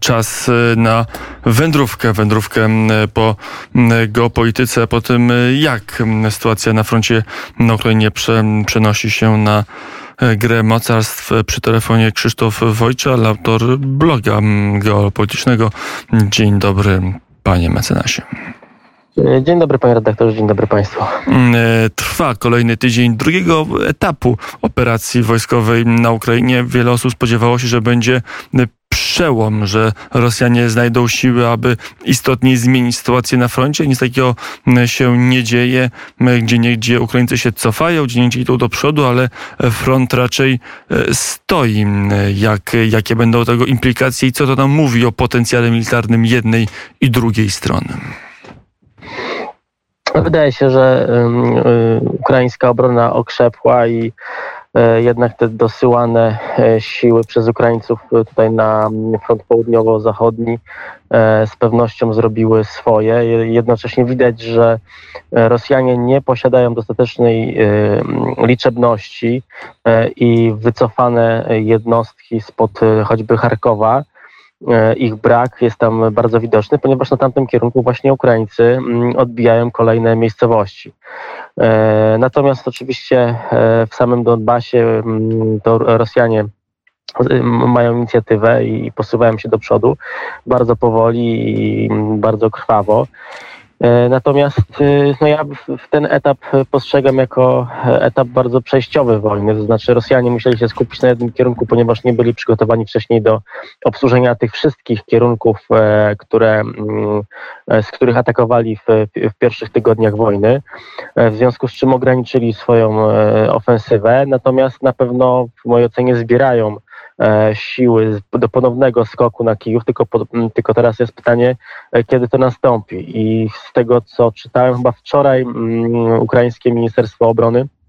czas na wędrówkę, wędrówkę po geopolityce, po tym jak sytuacja na froncie na Ukrainie prze, przenosi się na grę mocarstw przy telefonie Krzysztof Wojcza, autor bloga geopolitycznego. Dzień dobry, panie mecenasie. Dzień dobry panie redaktorze, dzień dobry państwu. Trwa kolejny tydzień drugiego etapu operacji wojskowej na Ukrainie. Wiele osób spodziewało się, że będzie przełom, że Rosjanie znajdą siły, aby istotnie zmienić sytuację na froncie. Nic takiego się nie dzieje. Gdzie niegdzie Ukraińcy się cofają, gdzie niegdzie idą do przodu, ale front raczej e, stoi. Jak, jakie będą tego implikacje i co to nam mówi o potencjale militarnym jednej i drugiej strony? Wydaje się, że y, ukraińska obrona okrzepła i E, jednak te dosyłane e, siły przez Ukraińców tutaj na front południowo-zachodni e, z pewnością zrobiły swoje. Jednocześnie widać, że Rosjanie nie posiadają dostatecznej liczebności i wycofane jednostki spod choćby Charkowa E, ich brak jest tam bardzo widoczny, ponieważ na tamtym kierunku właśnie Ukraińcy mm, odbijają kolejne miejscowości. E, natomiast oczywiście e, w samym Donbasie mm, to Rosjanie mają inicjatywę i posuwają się do przodu bardzo powoli i mm, bardzo krwawo. E, natomiast e, no ja ten etap postrzegam jako etap bardzo przejściowy wojny, to znaczy Rosjanie musieli się skupić na jednym kierunku, ponieważ nie byli przygotowani wcześniej do obsłużenia tych wszystkich kierunków, e, które, mm, z których atakowali w, w pierwszych tygodniach wojny, w związku z czym ograniczyli swoją ofensywę, natomiast na pewno w mojej ocenie zbierają E, siły do ponownego skoku na Kijów, tylko, tylko teraz jest pytanie, e, kiedy to nastąpi. I z tego, co czytałem chyba wczoraj, ukraińskie Ministerstwo Obrony E,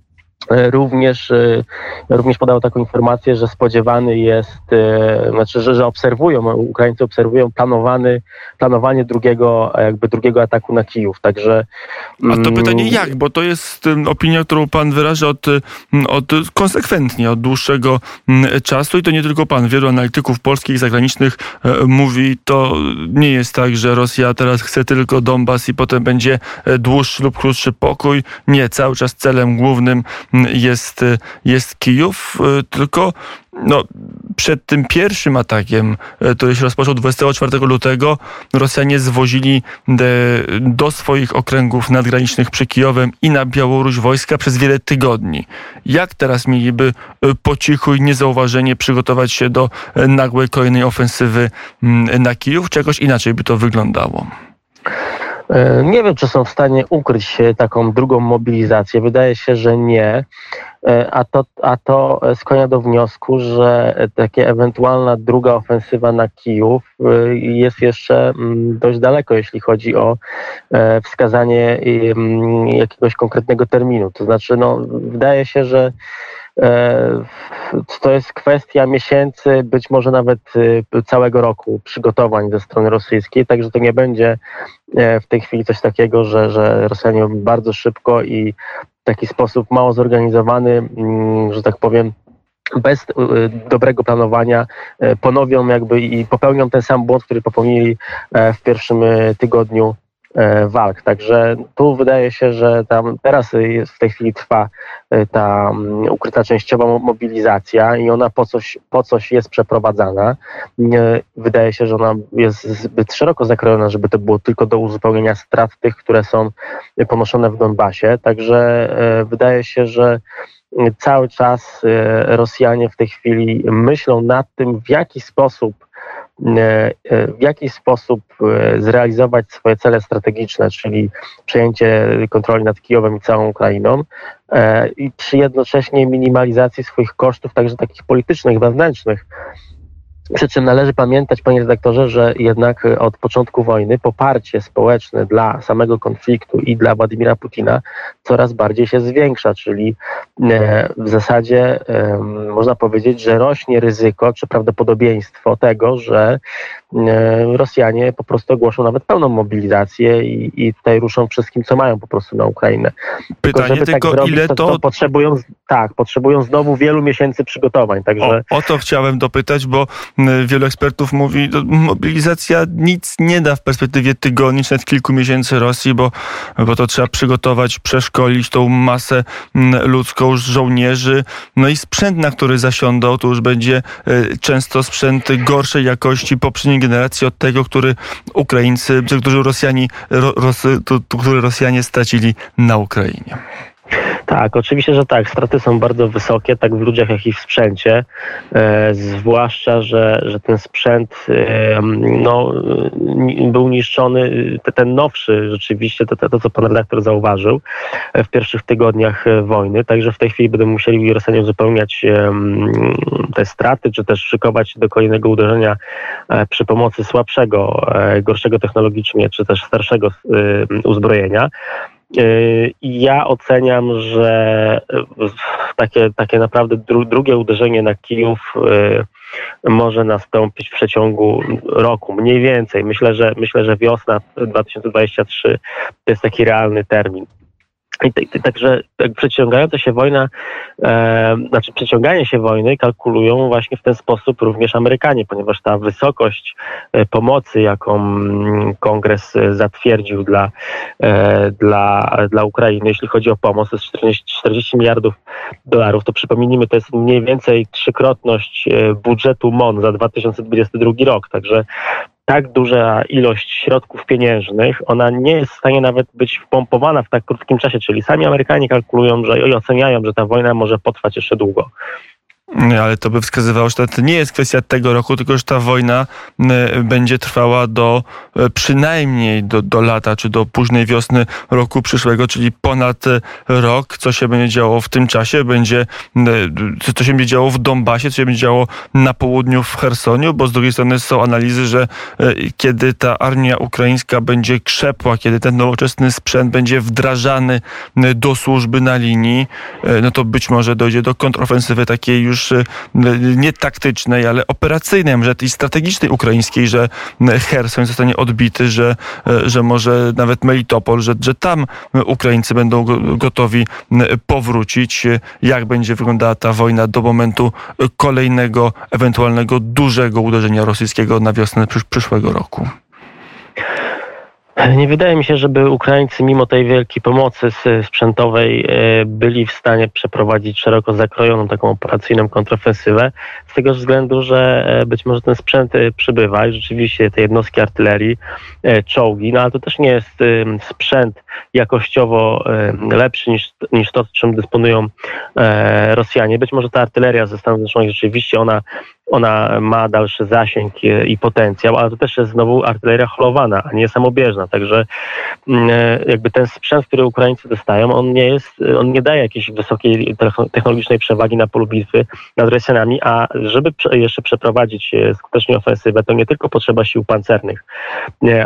również, e, również podało taką informację, że spodziewany jest, e, znaczy, że, że obserwują, Ukraińcy obserwują planowany, planowanie drugiego, jakby drugiego ataku na Kijów. Także. A to pytanie mm, jak? Bo to jest opinia, którą pan wyraża od, od konsekwentnie, od dłuższego czasu i to nie tylko pan. Wielu analityków polskich i zagranicznych mówi, to nie jest tak, że Rosja teraz chce tylko Donbas i potem będzie dłuższy lub krótszy pokój. Nie, cały czas celem głównym jest, jest Kijów, e, tylko no, przed tym pierwszym atakiem, e, który się rozpoczął 24 lutego, Rosjanie zwozili do swoich okręgów nadgranicznych przy Kijowem i na Białoruś wojska przez wiele tygodni. Jak teraz mieliby po cichu i niezauważenie przygotować się do nagłej kolejnej ofensywy na Kijów? Czegoś inaczej by to wyglądało. E, nie wiem, czy są w stanie ukryć taką drugą mobilizację. Wydaje się, że nie. E, a to, a to skłania do wniosku, że takie ewentualna druga ofensywa na Kijów e, jest jeszcze mm, dość daleko, jeśli chodzi o wskazanie mm, jakiegoś konkretnego terminu. To znaczy, no, wydaje się, że to jest kwestia miesięcy, być może nawet całego roku przygotowań ze strony rosyjskiej, także to nie będzie E, w tej chwili coś takiego, że, że Rosjanie bardzo szybko i w taki sposób mało zorganizowany, mm, że tak powiem, bez e, dobrego planowania e, ponowią jakby i popełnią ten sam błąd, który popełnili w pierwszym tygodniu E, walk. Także tu wydaje się, że tam teraz w tej chwili trwa e, ta mm, ukryta częściowa mobilizacja i ona po coś, po coś jest przeprowadzana. Wydaje się, że ona jest zbyt szeroko zakrojona, żeby to było tylko do uzupełnienia strat tych, które są ponoszone w Donbasie. Także e, wydaje się, że cały czas Rosjanie w tej chwili myślą nad tym, w jaki sposób E, e, w jaki sposób e, zrealizować swoje cele strategiczne, czyli przejęcie kontroli nad Kijowem i całą Ukrainą i przy jednocześnie minimalizacji swoich kosztów, także takich politycznych, wewnętrznych, przy czym należy pamiętać, panie redaktorze, że jednak od początku wojny poparcie społeczne dla samego konfliktu i dla Władimira Putina coraz bardziej się zwiększa, czyli e, w zasadzie można powiedzieć, że rośnie ryzyko czy prawdopodobieństwo tego, że Rosjanie po prostu ogłoszą nawet pełną mobilizację i, i tutaj ruszą wszystkim, co mają po prostu na Ukrainę. Pytanie tylko, żeby tylko tak zrobić, ile to... to... potrzebują, tak, potrzebują znowu wielu miesięcy przygotowań. Także... O, o to chciałem dopytać, bo wielu ekspertów mówi, mobilizacja nic nie da w perspektywie tygodni, czy nawet kilku miesięcy Rosji, bo, bo to trzeba przygotować, przeszkolić tą masę ludzką żołnierzy, no i sprzęt, na który zasiądą, to już będzie często sprzęt gorszej jakości poprzedniej generacji od tego, który Ukraińcy, którzy Rosjanie, Ros, który Rosjanie stracili na Ukrainie. Tak, oczywiście, że tak. Straty są bardzo wysokie, tak w ludziach, jak i w sprzęcie. E, zwłaszcza, że, że ten sprzęt e, no, był niszczony, te, ten nowszy rzeczywiście, to, to, co pan redaktor zauważył e, w pierwszych tygodniach e, wojny. Także w tej chwili będą musieli Rosjanie uzupełniać e, te straty, czy też szykować do kolejnego uderzenia e, przy pomocy słabszego, gorszego technologicznie, czy też starszego uzbrojenia. Y, ja oceniam, że takie, takie naprawdę dru, drugie uderzenie na Kijów y, może nastąpić w przeciągu roku, mniej więcej. Myślę, że myślę, że wiosna 2023 to jest taki realny termin. Także tak przeciągająca się wojna, e, znaczy przeciąganie się wojny kalkulują właśnie w ten sposób również Amerykanie, ponieważ ta wysokość e, pomocy, jaką mm, kongres e, zatwierdził dla, e, dla, dla Ukrainy, jeśli chodzi o pomoc, to jest 40, 40 miliardów dolarów, to przypomnijmy, to jest mniej więcej trzykrotność e, budżetu MON za 2022 rok, także tak duża ilość środków pieniężnych, ona nie jest w stanie nawet być wpompowana w tak krótkim czasie, czyli sami Amerykanie kalkulują że, i oceniają, że ta wojna może potrwać jeszcze długo. Nie, ale to by wskazywało, że to nie jest kwestia tego roku, tylko że ta wojna będzie trwała do e, przynajmniej do, do lata, czy do późnej wiosny roku przyszłego, czyli ponad e, rok. Co się będzie działo w tym czasie? Będzie, co się będzie działo w Donbasie, co się będzie działo na południu w Chersoniu, bo z drugiej strony są analizy, że kiedy ta armia ukraińska będzie krzepła, kiedy ten nowoczesny sprzęt będzie wdrażany do służby na linii, no to być może dojdzie do kontrofensywy takiej już już y, nie taktycznej, ale operacyjnej, może i strategicznej ukraińskiej, że Hersoń zostanie odbity, że, y, że może nawet Melitopol, że, że tam Ukraińcy będą gotowi powrócić. Jak będzie wyglądała ta wojna do momentu kolejnego, ewentualnego dużego uderzenia rosyjskiego na wiosnę przyszłego roku? Nie wydaje mi się, żeby Ukraińcy mimo tej wielkiej pomocy sprzętowej e, byli w stanie przeprowadzić szeroko zakrojoną taką operacyjną kontrofensywę, z tego względu, że e, być może ten sprzęt e, przybywa i rzeczywiście te jednostki artylerii, czołgi, no ale to też nie jest sprzęt jakościowo lepszy niż, niż to, czym dysponują Rosjanie. Być może ta artyleria ze Stanów Zjednoczonych rzeczywiście ona ona ma dalszy zasięg i potencjał, ale to też jest znowu artyleria holowana, a nie samobieżna. Także mm, e, jakby ten sprzęt, który Ukraińcy dostają, on nie jest, on nie daje jakiejś wysokiej technologicznej przewagi na polu bitwy nad Rosjanami, a żeby jeszcze przeprowadzić e, skutecznie ofensywę, to nie tylko potrzeba sił pancernych,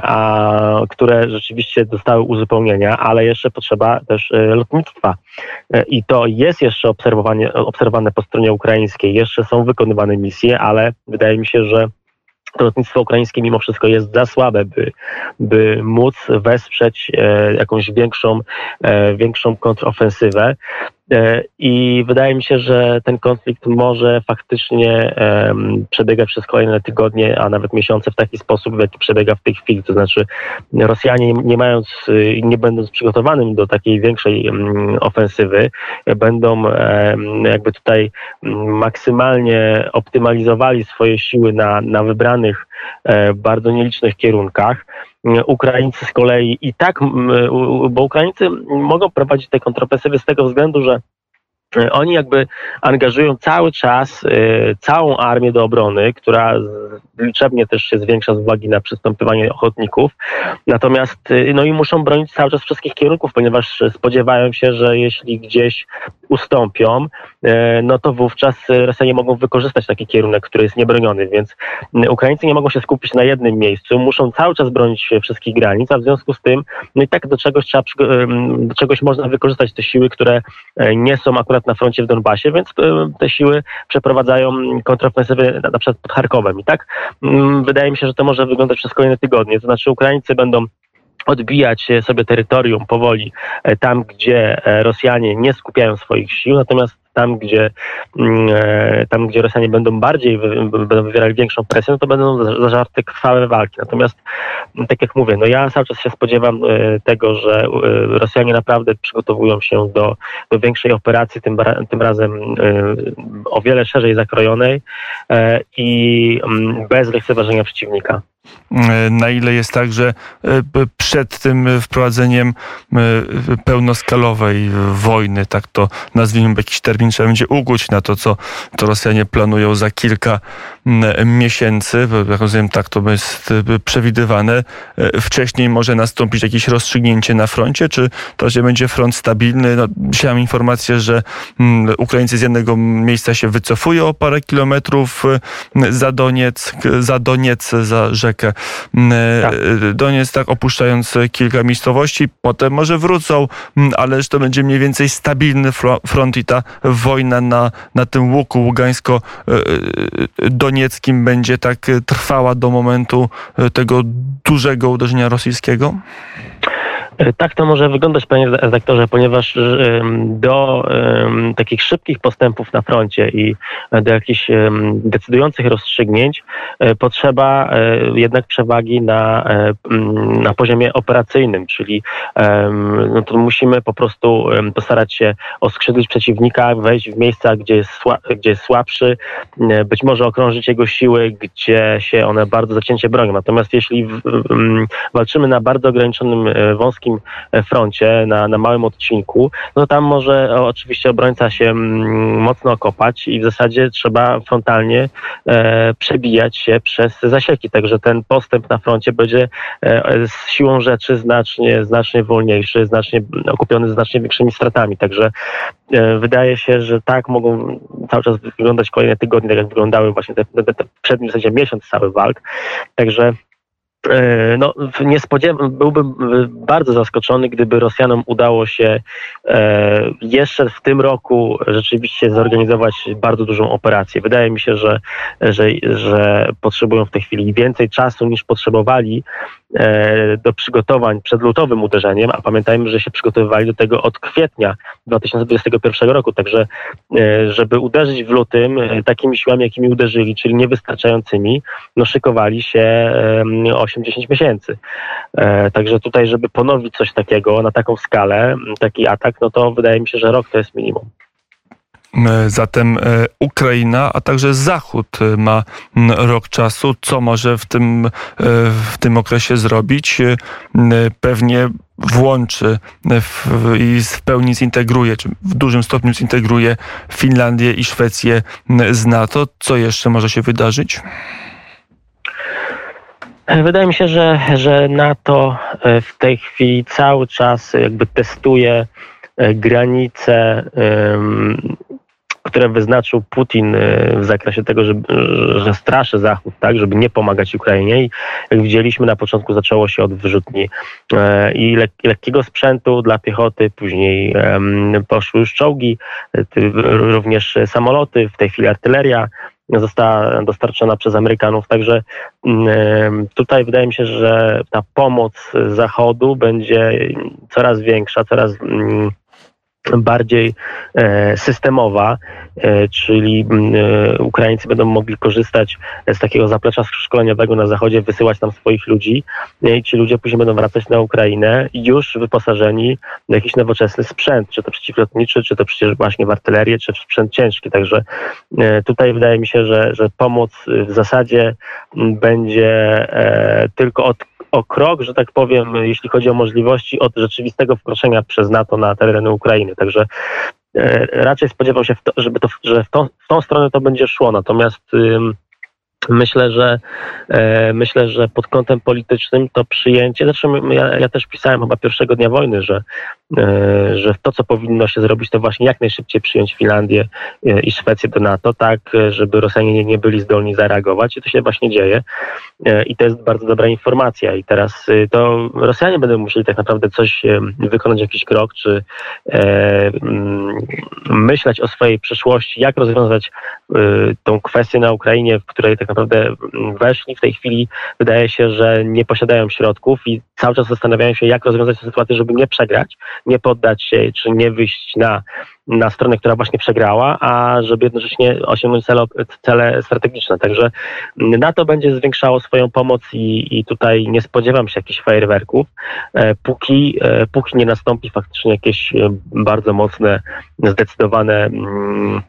a, które rzeczywiście dostały uzupełnienia, ale jeszcze potrzeba też e, lotnictwa. I to jest jeszcze obserwowane po stronie ukraińskiej, jeszcze są wykonywane misje, ale wydaje mi się, że to lotnictwo ukraińskie mimo wszystko jest za słabe, by, by móc wesprzeć e, jakąś większą, e, większą kontrofensywę. E, I wydaje mi się, że ten konflikt może faktycznie przebiegać przez kolejne tygodnie, a nawet miesiące w taki sposób, w jaki przebiega w tej chwili. To znaczy Rosjanie nie mając, nie będąc przygotowanym do takiej większej ofensywy, będą jakby tutaj maksymalnie optymalizowali swoje siły na, na wybranych bardzo nielicznych kierunkach. Ukraińcy z kolei i tak, bo Ukraińcy mogą prowadzić te kontrofensywy z tego względu, że e, oni jakby angażują cały czas całą armię do obrony, która liczebnie też się zwiększa z uwagi na przystępowanie ochotników. Natomiast no i muszą bronić cały czas wszystkich kierunków, ponieważ spodziewają się, że jeśli gdzieś ustąpią, no to wówczas Rosjanie mogą wykorzystać taki kierunek, który jest niebroniony, więc Ukraińcy nie mogą się skupić na jednym miejscu, muszą cały czas bronić wszystkich granic, a w związku z tym, no i tak do czegoś trzeba, do czegoś można wykorzystać te siły, które nie są akurat na froncie w Donbasie, więc te siły przeprowadzają kontrofensywy na przykład pod Charkowem. I tak wydaje mi się, że to może wyglądać przez kolejne tygodnie, to znaczy Ukraińcy będą odbijać sobie terytorium powoli e, tam, gdzie e, Rosjanie nie skupiają swoich sił, natomiast tam, gdzie, mm, tam, gdzie Rosjanie będą bardziej, będą wywierali większą presję, no to będą zażarte krwawe walki. Natomiast, tak jak mówię, no ja cały czas się spodziewam tego, że Rosjanie naprawdę przygotowują się do, do większej operacji, tym, tym razem o wiele szerzej zakrojonej i mm, bez lekceważenia przeciwnika. E, na ile jest tak, że e, przed tym wprowadzeniem e, pełnoskalowej wojny, tak to nazwijmy jakiś termin, trzeba będzie ugóć na to, co to Rosjanie planują za kilka miesięcy. Jak rozumiem, tak to jest przewidywane. Wcześniej może nastąpić jakieś rozstrzygnięcie na froncie, czy to że będzie front stabilny? No, dzisiaj mam informację, że Ukraińcy z jednego miejsca się wycofują o parę kilometrów za Doniec, za Doniec, za rzekę rzekę tak. Doniec, tak opuszczając kilka miejscowości, potem może wrócą, ale że to będzie mniej więcej stabilny front i ta wojna na, na tym łuku ługańsko-donieckim będzie tak trwała do momentu tego dużego uderzenia rosyjskiego? E, tak to może wyglądać, panie redaktorze, ponieważ do takich szybkich postępów na froncie i do jakichś decydujących rozstrzygnięć e, potrzeba e, jednak przewagi na, na poziomie operacyjnym, czyli no to musimy po prostu postarać się oskrzydlić przeciwnika, wejść w miejsca, gdzie jest, gdzie jest słabszy, być może okrążyć jego siły, gdzie się one bardzo zacięcie bronią. Natomiast jeśli walczymy na bardzo ograniczonym, wąskim e, froncie, na, na małym odcinku, no tam może oczywiście obrońca się mm, mocno okopać i w zasadzie trzeba frontalnie e, przebijać się przez zasieki. Także ten postęp na froncie będzie e, z siłą rzeczy znacznie, znacznie wolniejszy, znacznie okupiony znacznie większymi stratami. Także e, wydaje się, że tak mogą cały czas wyglądać kolejne tygodnie, tak jak wyglądały właśnie te, te, te przedni w zasadzie miesiąc cały walk. Także E, no, nie byłbym e, bardzo zaskoczony, gdyby Rosjanom udało się e, jeszcze w tym roku rzeczywiście zorganizować bardzo dużą operację. Wydaje mi się, że, że, że potrzebują w tej chwili więcej czasu niż potrzebowali do przygotowań przed lutowym uderzeniem, a pamiętajmy, że się przygotowywali do tego od kwietnia 2021 roku, także żeby uderzyć w lutym takimi siłami, jakimi uderzyli, czyli niewystarczającymi, no szykowali się 8 8-10 miesięcy. E, także tutaj, żeby ponowić coś takiego na taką skalę, taki atak, no to wydaje mi się, że rok to jest minimum. E, zatem e, Ukraina, a także Zachód ma rok czasu. Co może w tym, w tym okresie zrobić? Pewnie włączy i w pełni zintegruje, czy w dużym stopniu zintegruje Finlandię i Szwecję z NATO. Co jeszcze może się wydarzyć? Wydaje mi się, że, że NATO e, w tej chwili cały czas jakby testuje e, granice, które wyznaczył Putin e, w zakresie tego, że, że straszy Zachód, tak, żeby nie pomagać Ukrainie. I jak widzieliśmy, na początku zaczęło się od wyrzutni i lek lekkiego sprzętu dla piechoty, później poszły już czołgi, również samoloty, w tej chwili artyleria została dostarczona przez Amerykanów. Także mm, tutaj wydaje mi się, że ta pomoc Zachodu będzie coraz większa, coraz mm, bardziej e, systemowa, e, czyli e, Ukraińcy będą mogli korzystać z takiego zaplecza szkoleniowego na zachodzie, wysyłać tam swoich ludzi i ci ludzie później będą wracać na Ukrainę już wyposażeni w jakiś nowoczesny sprzęt, czy to przeciwlotniczy, czy to przecież właśnie w artylerię, czy w sprzęt ciężki. Także tutaj wydaje mi się, że, że pomoc w zasadzie będzie tylko od o krok, że tak powiem, jeśli chodzi o możliwości od rzeczywistego wkroczenia przez NATO na tereny Ukrainy. Także e, raczej spodziewał się, to, żeby to, że w tą, w tą stronę to będzie szło. Natomiast Myślę, że e, myślę, że pod kątem politycznym to przyjęcie, zresztą ja, ja też pisałem chyba pierwszego dnia wojny, że, że to, co powinno się zrobić, to właśnie jak najszybciej przyjąć Finlandię e, i Szwecję do NATO, tak, żeby Rosjanie nie, byli zdolni zareagować. I to się właśnie dzieje. E, i to jest bardzo dobra informacja. I teraz e, to Rosjanie będą musieli tak naprawdę coś e, wykonać, jakiś krok, czy myśleć o swojej przyszłości, jak rozwiązać tą kwestię na Ukrainie, w której tak naprawdę weszli. W tej chwili wydaje się, że nie posiadają środków i cały czas zastanawiają się, jak rozwiązać tę sytuację, żeby nie przegrać nie poddać się, czy nie wyjść na na stronę, która właśnie przegrała, a żeby jednocześnie osiągnąć cele, cele strategiczne. Także NATO będzie zwiększało swoją pomoc i, i tutaj nie spodziewam się jakichś fajerwerków, e, póki, e, póki nie nastąpi faktycznie jakieś e, bardzo mocne, zdecydowane mm,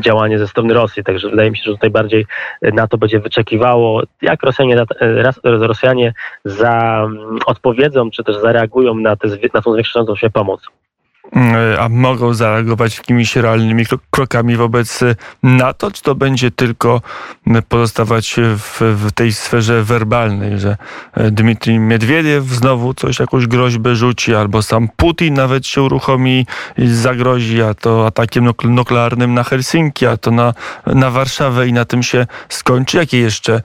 działanie ze strony Rosji. Także wydaje mi się, że tutaj bardziej NATO będzie wyczekiwało, jak Rosjanie, Rosjanie za, mm, odpowiedzą, czy też zareagują na, te, na tą zwiększającą się pomoc. E, a mogą zareagować jakimiś realnymi krokami wobec NATO, czy to będzie tylko pozostawać w, w tej sferze werbalnej, że e, Dmitrij Miedwiediew znowu coś, jakąś groźbę rzuci, albo sam Putin nawet się uruchomi i zagrozi, a to atakiem nuklearnym na Helsinki, a to na, na Warszawę i na tym się skończy. Jakie jeszcze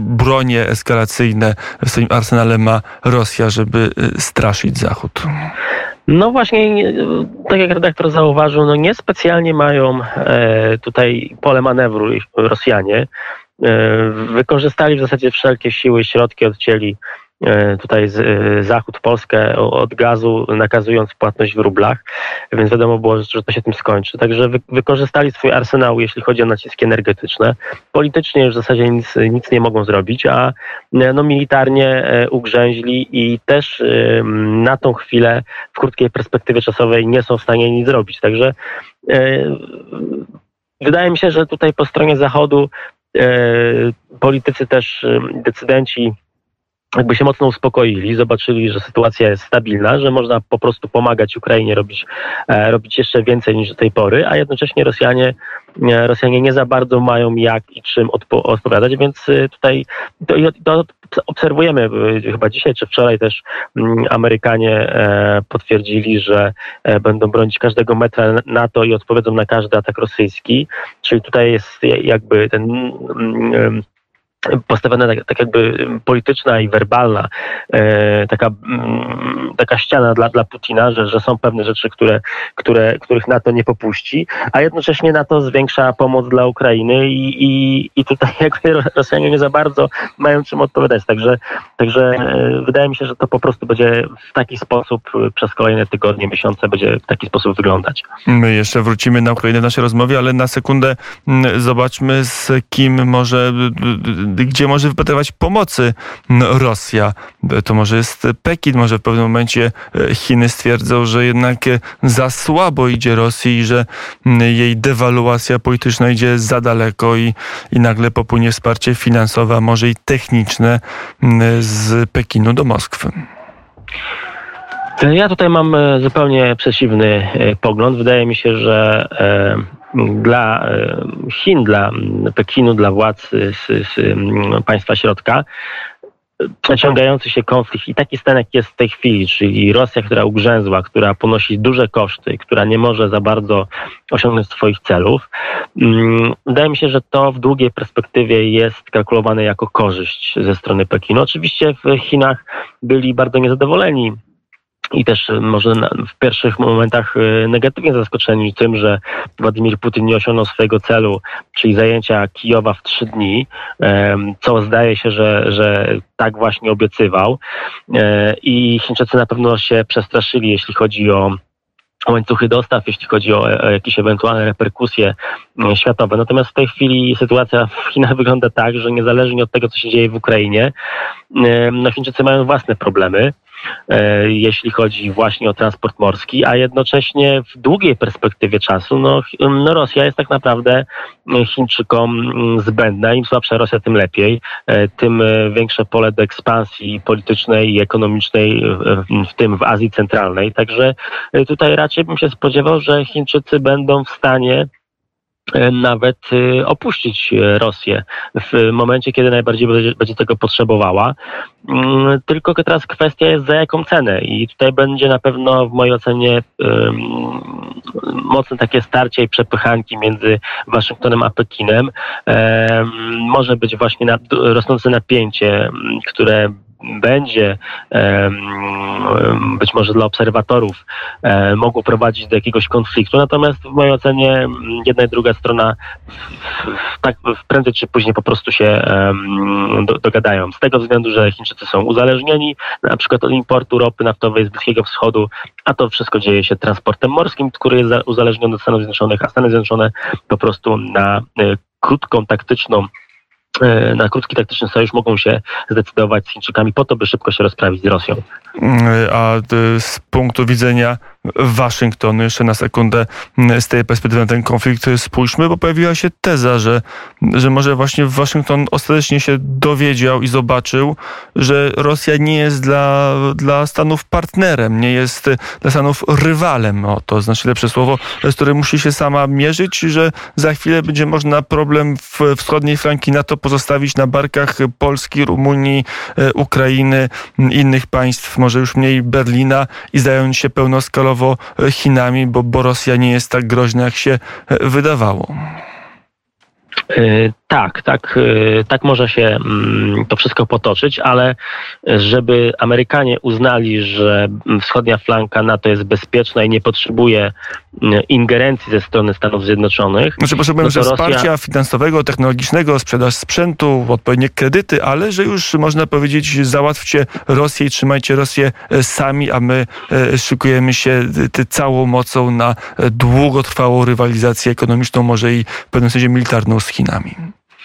bronie eskalacyjne w swoim arsenale ma Rosja, żeby e, straszyć Zachód? No właśnie, tak jak redaktor zauważył, no niespecjalnie mają e, tutaj pole manewru Rosjanie. E, wykorzystali w zasadzie wszelkie siły, środki, odcięli tutaj z, e, Zachód Polskę od gazu, nakazując płatność w rublach, więc wiadomo było, że to się tym skończy. Także wy, wykorzystali swój arsenał, jeśli chodzi o naciski energetyczne. Politycznie już w zasadzie nic, nic nie mogą zrobić, a e, no, militarnie ugrzęźli i też na tą chwilę w krótkiej perspektywie czasowej nie są w stanie nic zrobić. Także wydaje mi się, że tutaj po stronie Zachodu politycy też, decydenci jakby się mocno uspokoili, zobaczyli, że sytuacja jest stabilna, że można po prostu pomagać Ukrainie robić, e, robić jeszcze więcej niż do tej pory, a jednocześnie Rosjanie, e, Rosjanie nie za bardzo mają jak i czym odpo odpowiadać, więc e, tutaj to, to obserwujemy chyba dzisiaj czy wczoraj też mm, Amerykanie potwierdzili, że będą bronić każdego metra NATO i odpowiedzą na każdy atak rosyjski, czyli tutaj jest jakby ten mm, mm, postawiona tak, tak, jakby polityczna i werbalna e, taka, mm, taka ściana dla, dla Putina, że, że są pewne rzeczy, które, które, których NATO nie popuści, a jednocześnie NATO zwiększa pomoc dla Ukrainy i, i, i tutaj jakby Rosjanie nie za bardzo mają czym odpowiadać. Także, także e, wydaje mi się, że to po prostu będzie w taki sposób przez kolejne tygodnie, miesiące będzie w taki sposób wyglądać. My jeszcze wrócimy na Ukrainę w naszej rozmowie, ale na sekundę mm, zobaczmy z kim może gdzie może wypatrywać pomocy Rosja. To może jest Pekin, może w pewnym momencie e, Chiny stwierdzą, że jednak e, za słabo idzie Rosji i że jej dewaluacja polityczna idzie za daleko i, i nagle popłynie wsparcie finansowe, a może i techniczne z Pekinu do Moskwy. Ja tutaj mam e, zupełnie przeciwny pogląd. Wydaje mi się, że dla e, Chin, dla Pekinu, dla władz z, z państwa środka naciągający się konflikt i taki stan, jak jest w tej chwili, czyli Rosja, która ugrzęzła, która ponosi duże koszty, która nie może za bardzo osiągnąć swoich celów, wydaje mi się, że to w długiej perspektywie jest kalkulowane jako korzyść ze strony Pekinu. Oczywiście w Chinach byli bardzo niezadowoleni i też e, może w pierwszych momentach e, negatywnie zaskoczeni tym, że Władimir Putin nie osiągnął swojego celu, czyli zajęcia Kijowa w trzy dni, co zdaje się, że, że tak właśnie obiecywał. E, I Chińczycy na pewno się przestraszyli, jeśli chodzi o łańcuchy dostaw, jeśli chodzi o, jakieś ewentualne reperkusje światowe. Natomiast w tej chwili sytuacja w Chinach wygląda tak, że niezależnie od tego, co się dzieje w Ukrainie, no Chińczycy mają własne problemy. E, jeśli chodzi właśnie o transport morski, a jednocześnie w długiej perspektywie czasu no, no Rosja jest tak naprawdę Chińczykom mm, zbędna. Im słabsza Rosja, tym lepiej. E, tym e, większe pole do ekspansji politycznej i ekonomicznej, w tym w Azji Centralnej. Także tutaj raczej bym się spodziewał, że Chińczycy będą w stanie nawet e, opuścić e, Rosję w momencie, kiedy najbardziej będzie tego potrzebowała. Mm, tylko teraz kwestia jest za jaką cenę i tutaj będzie na pewno w mojej ocenie mocne takie starcie i przepychanki między Waszyngtonem a Pekinem. Może być właśnie rosnące napięcie, które będzie być może dla obserwatorów mogło prowadzić do jakiegoś konfliktu. Natomiast w mojej ocenie jedna i druga strona tak prędzej czy później po prostu się dogadają. Z tego względu, że Chińczycy są uzależnieni na przykład od importu ropy naftowej z Bliskiego Wschodu, a to wszystko dzieje się transportem morskim, który jest uzależniony od Stanów Zjednoczonych, a Stany Zjednoczone po prostu na e, krótką, taktyczną na krótki taktyczny sojusz mogą się zdecydować z Chińczykami po to, by szybko się rozprawić z Rosją. A z punktu widzenia Waszyngtonu. Jeszcze na sekundę z tej perspektywy na ten konflikt spójrzmy, bo pojawiła się teza, że, że może właśnie Waszyngton ostatecznie się dowiedział i zobaczył, że Rosja nie jest dla, dla Stanów partnerem, nie jest dla Stanów rywalem. O, to znaczy lepsze słowo, z którym musi się sama mierzyć, że za chwilę będzie można problem w wschodniej flanki NATO pozostawić na barkach Polski, Rumunii, e, Ukrainy, innych państw, może już mniej Berlina i zająć się pełnoskalowo Chinami, bo, bo Rosja nie jest tak groźna, jak się e, wydawało. E, tak, tak, e, tak może się mm, to wszystko potoczyć, ale żeby Amerykanie uznali, że wschodnia flanka NATO jest bezpieczna i nie potrzebuje mm, ingerencji ze strony Stanów Zjednoczonych. Znaczy potrzebujemy no Rosja... wsparcia finansowego, technologicznego, sprzedaż sprzętu, odpowiednie kredyty, ale że już można powiedzieć załatwcie Rosję i trzymajcie Rosję e, sami, a my szykujemy się całą mocą na długotrwałą rywalizację ekonomiczną, może i w pewnym sensie militarną z Chinami.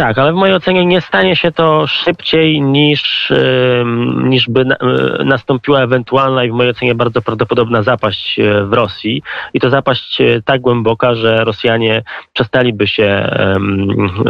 Tak, ale w mojej ocenie nie stanie się to szybciej niż, niż by nastąpiła ewentualna i w mojej ocenie bardzo prawdopodobna zapaść e, w Rosji. I to zapaść e, tak głęboka, że Rosjanie przestaliby się,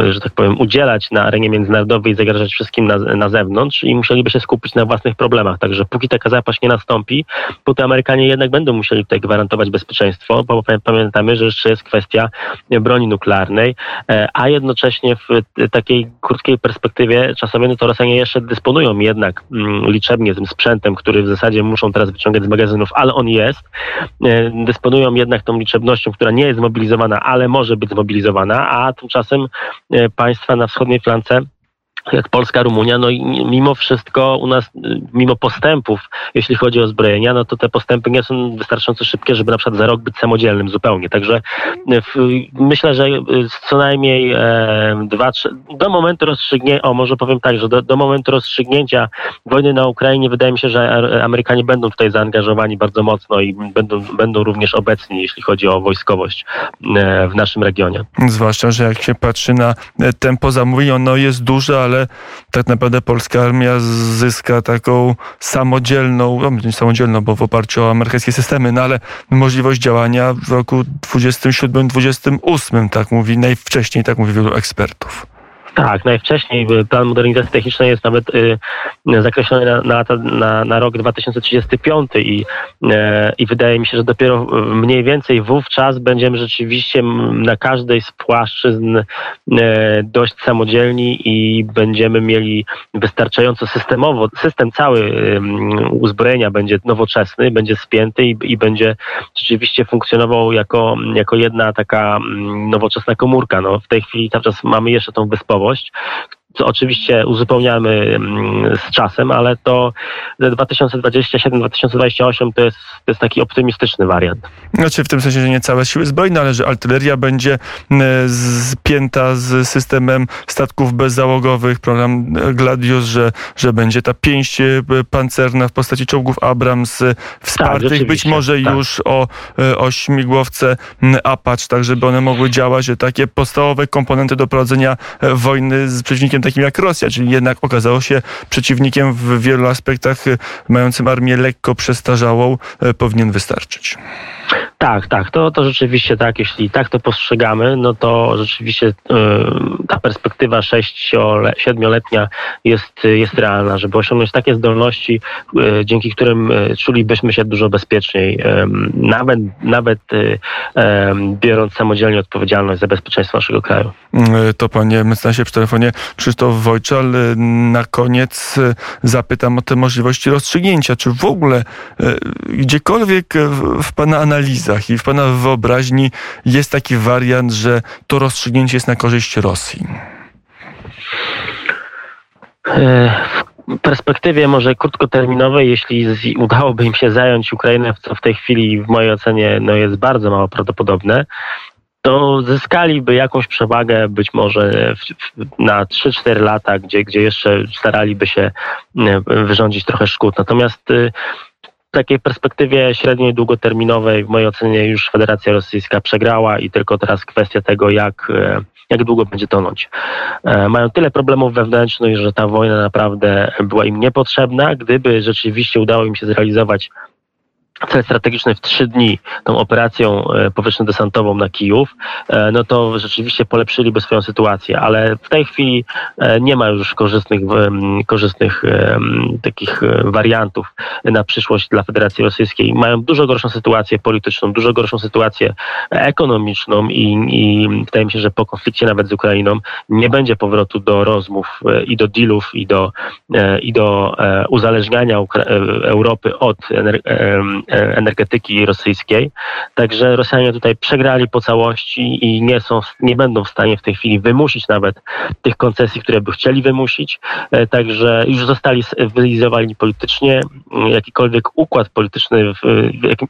że tak powiem, udzielać na arenie międzynarodowej i zagrażać wszystkim na, na zewnątrz i musieliby się skupić na własnych problemach. Także póki taka zapaść nie nastąpi, póki Amerykanie jednak będą musieli tutaj gwarantować bezpieczeństwo, bo pamiętamy, że jeszcze jest kwestia broni nuklearnej, e, a jednocześnie w takiej krótkiej perspektywie czasowej, no to Rosjanie jeszcze dysponują jednak mm, liczebnie tym sprzętem, który w zasadzie muszą teraz wyciągać z magazynów, ale on jest. E, dysponują jednak tą liczebnością, która nie jest zmobilizowana, ale może być zmobilizowana, a tymczasem e, państwa na wschodniej flance jak Polska, Rumunia, no i mimo wszystko u nas, mimo postępów, jeśli chodzi o zbrojenia, no to te postępy nie są wystarczająco szybkie, żeby na przykład za rok być samodzielnym zupełnie. Także w, myślę, że co najmniej e, dwa, trzy, do momentu rozstrzygnięcia, o może powiem tak, że do, do, momentu rozstrzygnięcia wojny na Ukrainie wydaje mi się, że Amerykanie będą tutaj zaangażowani bardzo mocno i będą, będą również obecni, jeśli chodzi o wojskowość e, w naszym regionie. Zwłaszcza, że jak się patrzy na tempo zamówień, ono jest duże, ale ale tak naprawdę polska armia zyska taką samodzielną, no nie samodzielną, bo w oparciu o amerykańskie systemy, no ale możliwość działania w roku 27-28, tak mówi najwcześniej, tak mówi wielu ekspertów. Tak, najwcześniej plan modernizacji technicznej jest nawet y, zakreślony na, na, na, na, rok 2035 i, y, i wydaje mi się, że dopiero mniej więcej wówczas będziemy rzeczywiście na każdej z płaszczyzn y, dość samodzielni i będziemy mieli wystarczająco systemowo, system cały y, uzbrojenia będzie nowoczesny, będzie spięty i, i będzie rzeczywiście funkcjonował jako, jako jedna taka nowoczesna komórka. No, w tej chwili cały czas mamy jeszcze tą wyspową gotowość, osobowość, oczywiście uzupełniamy mm, z czasem, ale to 2027-2028 to jest, to jest taki optymistyczny wariant. Znaczy w tym sensie, że nie całe siły zbrojne, ale że artyleria będzie mm, spięta z systemem statków bezzałogowych, program Gladius, że, że będzie ta pięść e, pancerna w postaci czołgów Abrams e, wspartych, tak, być może tak. już o, e, o śmigłowce mm, Apache, tak żeby one mogły działać, że takie podstawowe komponenty do prowadzenia wojny z przeciwnikiem takim jak Rosja, czyli jednak okazało się przeciwnikiem w wielu aspektach e, mającym armię lekko przestarzałą, e, powinien wystarczyć. Tak, tak, to, to rzeczywiście tak, jeśli tak to postrzegamy, no to rzeczywiście y, ta perspektywa 6-7-letnia jest, jest realna, żeby osiągnąć takie zdolności, y, dzięki którym y, czulibyśmy się dużo bezpieczniej, nawet, nawet biorąc samodzielnie odpowiedzialność za bezpieczeństwo naszego kraju. To panie mecenasie przy telefonie Krzysztof Wojczal. Na koniec zapytam o te możliwości rozstrzygnięcia. Czy w ogóle gdziekolwiek w pana analizach i w Pana wyobraźni jest taki wariant, że to rozstrzygnięcie jest na korzyść Rosji? E, perspektywie może krótkoterminowej, jeśli udałoby im się zająć Ukrainę, co w tej chwili w mojej ocenie no, jest bardzo mało prawdopodobne, to zyskaliby jakąś przewagę być może w, w, na 3-4 lata, gdzie, gdzie jeszcze staraliby się wyrządzić trochę szkód. Natomiast w takiej perspektywie średniej długoterminowej w mojej ocenie już Federacja Rosyjska przegrała i tylko teraz kwestia tego, jak, e, jak długo będzie tonąć. E, mają tyle problemów wewnętrznych, że ta wojna naprawdę była im niepotrzebna. Gdyby rzeczywiście udało im się zrealizować cel strategiczny w trzy dni tą operacją e, powietrzno-desantową na Kijów, e, no to rzeczywiście polepszyliby swoją sytuację, ale w tej chwili e, nie ma już korzystnych, korzystnych takich wariantów na przyszłość dla Federacji Rosyjskiej. Mają dużo gorszą sytuację polityczną, dużo gorszą sytuację ekonomiczną i, i wydaje mi się, że po konflikcie nawet z Ukrainą nie będzie powrotu do rozmów i do dealów i do, i do uzależniania Europy od energetyki rosyjskiej. Także Rosjanie tutaj przegrali po całości i nie, są, nie będą w stanie w tej chwili wymusić nawet tych koncesji, które by chcieli wymusić. E, także już zostali wyizolowani politycznie. Jakikolwiek układ polityczny w,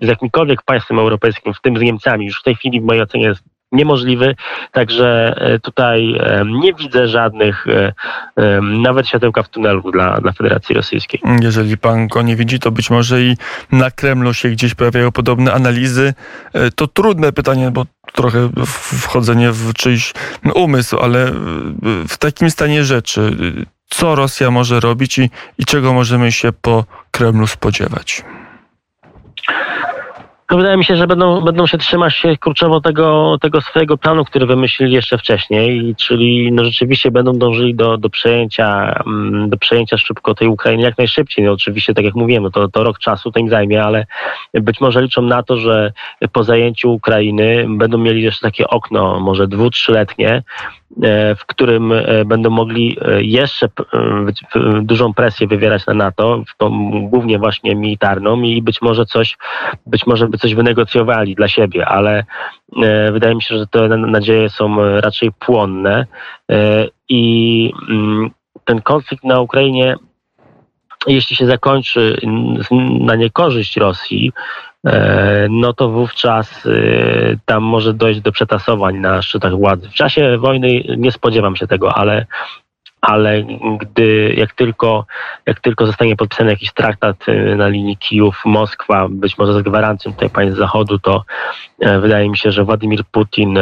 z jakimkolwiek państwem europejskim, w tym z Niemcami, już w tej chwili w mojej ocenie jest niemożliwy. Także e, tutaj e, nie widzę żadnych e, nawet światełka w tunelu dla, dla Federacji Rosyjskiej. Jeżeli pan go nie widzi, to być może i na Kremlu się gdzieś pojawiają podobne analizy. To trudne pytanie, bo trochę wchodzenie w czyjś umysł, ale w takim stanie rzeczy, co Rosja może robić i, i czego możemy się po Kremlu spodziewać? No wydaje mi się, że będą, będą się trzymać kurczowo tego, tego swojego planu, który wymyślili jeszcze wcześniej, czyli no rzeczywiście będą dążyli do, do, przejęcia, mm, do przejęcia szybko tej Ukrainy jak najszybciej. No oczywiście, tak jak mówiłem, no to, to rok czasu to im zajmie, ale być może liczą na to, że po zajęciu Ukrainy będą mieli jeszcze takie okno, może dwu, trzyletnie, w którym e, będą mogli e, jeszcze dużą presję wywierać na NATO, głównie właśnie militarną i być może coś, być może by coś wynegocjowali dla siebie, ale wydaje mi się, że te nadzieje są raczej płonne i mm, ten konflikt na Ukrainie jeśli się zakończy na niekorzyść Rosji, E, no to wówczas e, tam może dojść do przetasowań na szczytach władzy. W czasie wojny nie spodziewam się tego, ale ale gdy, jak tylko, jak tylko zostanie podpisany jakiś traktat e, na linii Kijów-Moskwa, być może z gwarancją tutaj państw Zachodu, to wydaje mi się, że Władimir Putin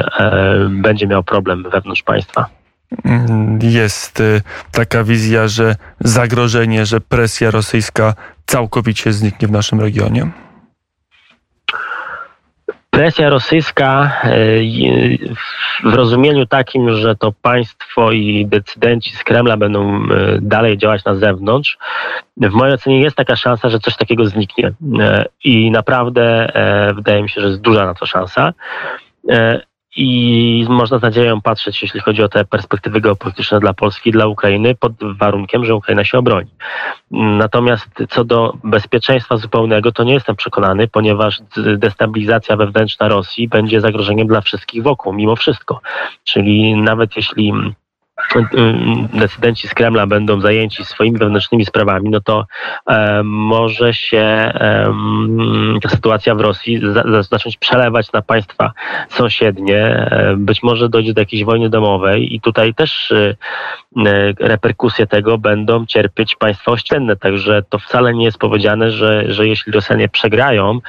będzie miał problem wewnątrz państwa. Jest taka wizja, że zagrożenie, że presja rosyjska całkowicie zniknie w naszym regionie? Presja rosyjska e, w rozumieniu takim, że to państwo i decydenci z Kremla będą e, dalej działać na zewnątrz, w mojej ocenie jest taka szansa, że coś takiego zniknie. E, I naprawdę wydaje mi się, że jest duża na to szansa i można z nadzieją patrzeć, jeśli chodzi o te perspektywy geopolityczne dla Polski i dla Ukrainy, pod warunkiem, że Ukraina się obroni. Natomiast co do bezpieczeństwa zupełnego, to nie jestem przekonany, ponieważ destabilizacja wewnętrzna Rosji będzie zagrożeniem dla wszystkich wokół, mimo wszystko. Czyli nawet jeśli decydenci z Kremla będą zajęci swoimi wewnętrznymi sprawami, no to e, może się e, ta sytuacja w Rosji za, zacząć przelewać na państwa sąsiednie. E, być może dojdzie do jakiejś wojny domowej i tutaj też e, e, reperkusje tego będą cierpieć państwa ościenne. Także to wcale nie jest powiedziane, że, że jeśli Rosjanie przegrają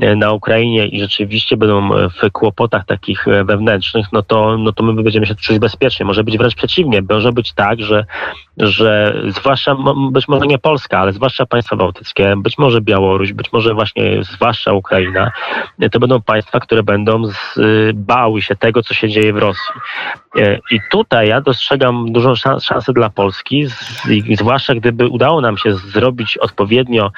e, na Ukrainie i rzeczywiście będą w kłopotach takich wewnętrznych, no to, no to my będziemy się czuć bezpiecznie. Może być wręcz przeciwnie przeciwnie, może być tak, że, że zwłaszcza, być może nie Polska, ale zwłaszcza państwa bałtyckie, być może Białoruś, być może właśnie zwłaszcza Ukraina, to będą państwa, które będą bały się tego, co się dzieje w Rosji. E, I tutaj ja dostrzegam dużą szansę dla Polski, zwłaszcza gdyby udało nam się zrobić odpowiednio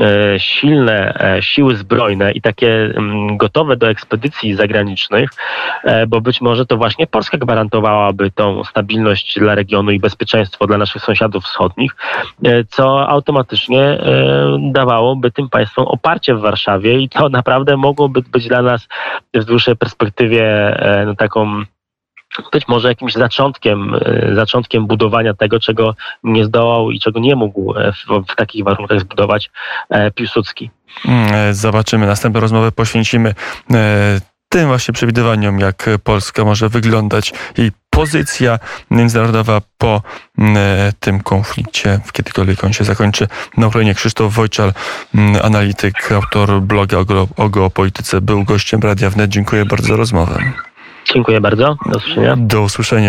e, silne e, siły zbrojne i takie mm, gotowe do ekspedycji zagranicznych, bo być może to właśnie Polska gwarantowałaby tą stabilność dla regionu i bezpieczeństwo dla naszych sąsiadów wschodnich, co automatycznie dawałoby tym państwom oparcie w Warszawie i to naprawdę mogłoby być dla nas w dłuższej perspektywie no, taką być może jakimś zaczątkiem, e, zaczątkiem budowania tego, czego nie zdołał i czego nie mógł e, w, w takich warunkach zbudować e, Piłsudski. Mm, e, Zobaczymy. Następną rozmowę poświęcimy e, tym właśnie przewidywaniom, jak Polska może wyglądać jej pozycja międzynarodowa po mm, e, tym konflikcie, kiedykolwiek on się zakończy. Na Ukrainie Krzysztof Wojczal, mm, analityk, autor bloga o, geo- o geopolityce, był gościem Radia Wnet. Dziękuję bardzo za rozmowę. Dziękuję bardzo. Do usłyszenia. Do usłyszenia.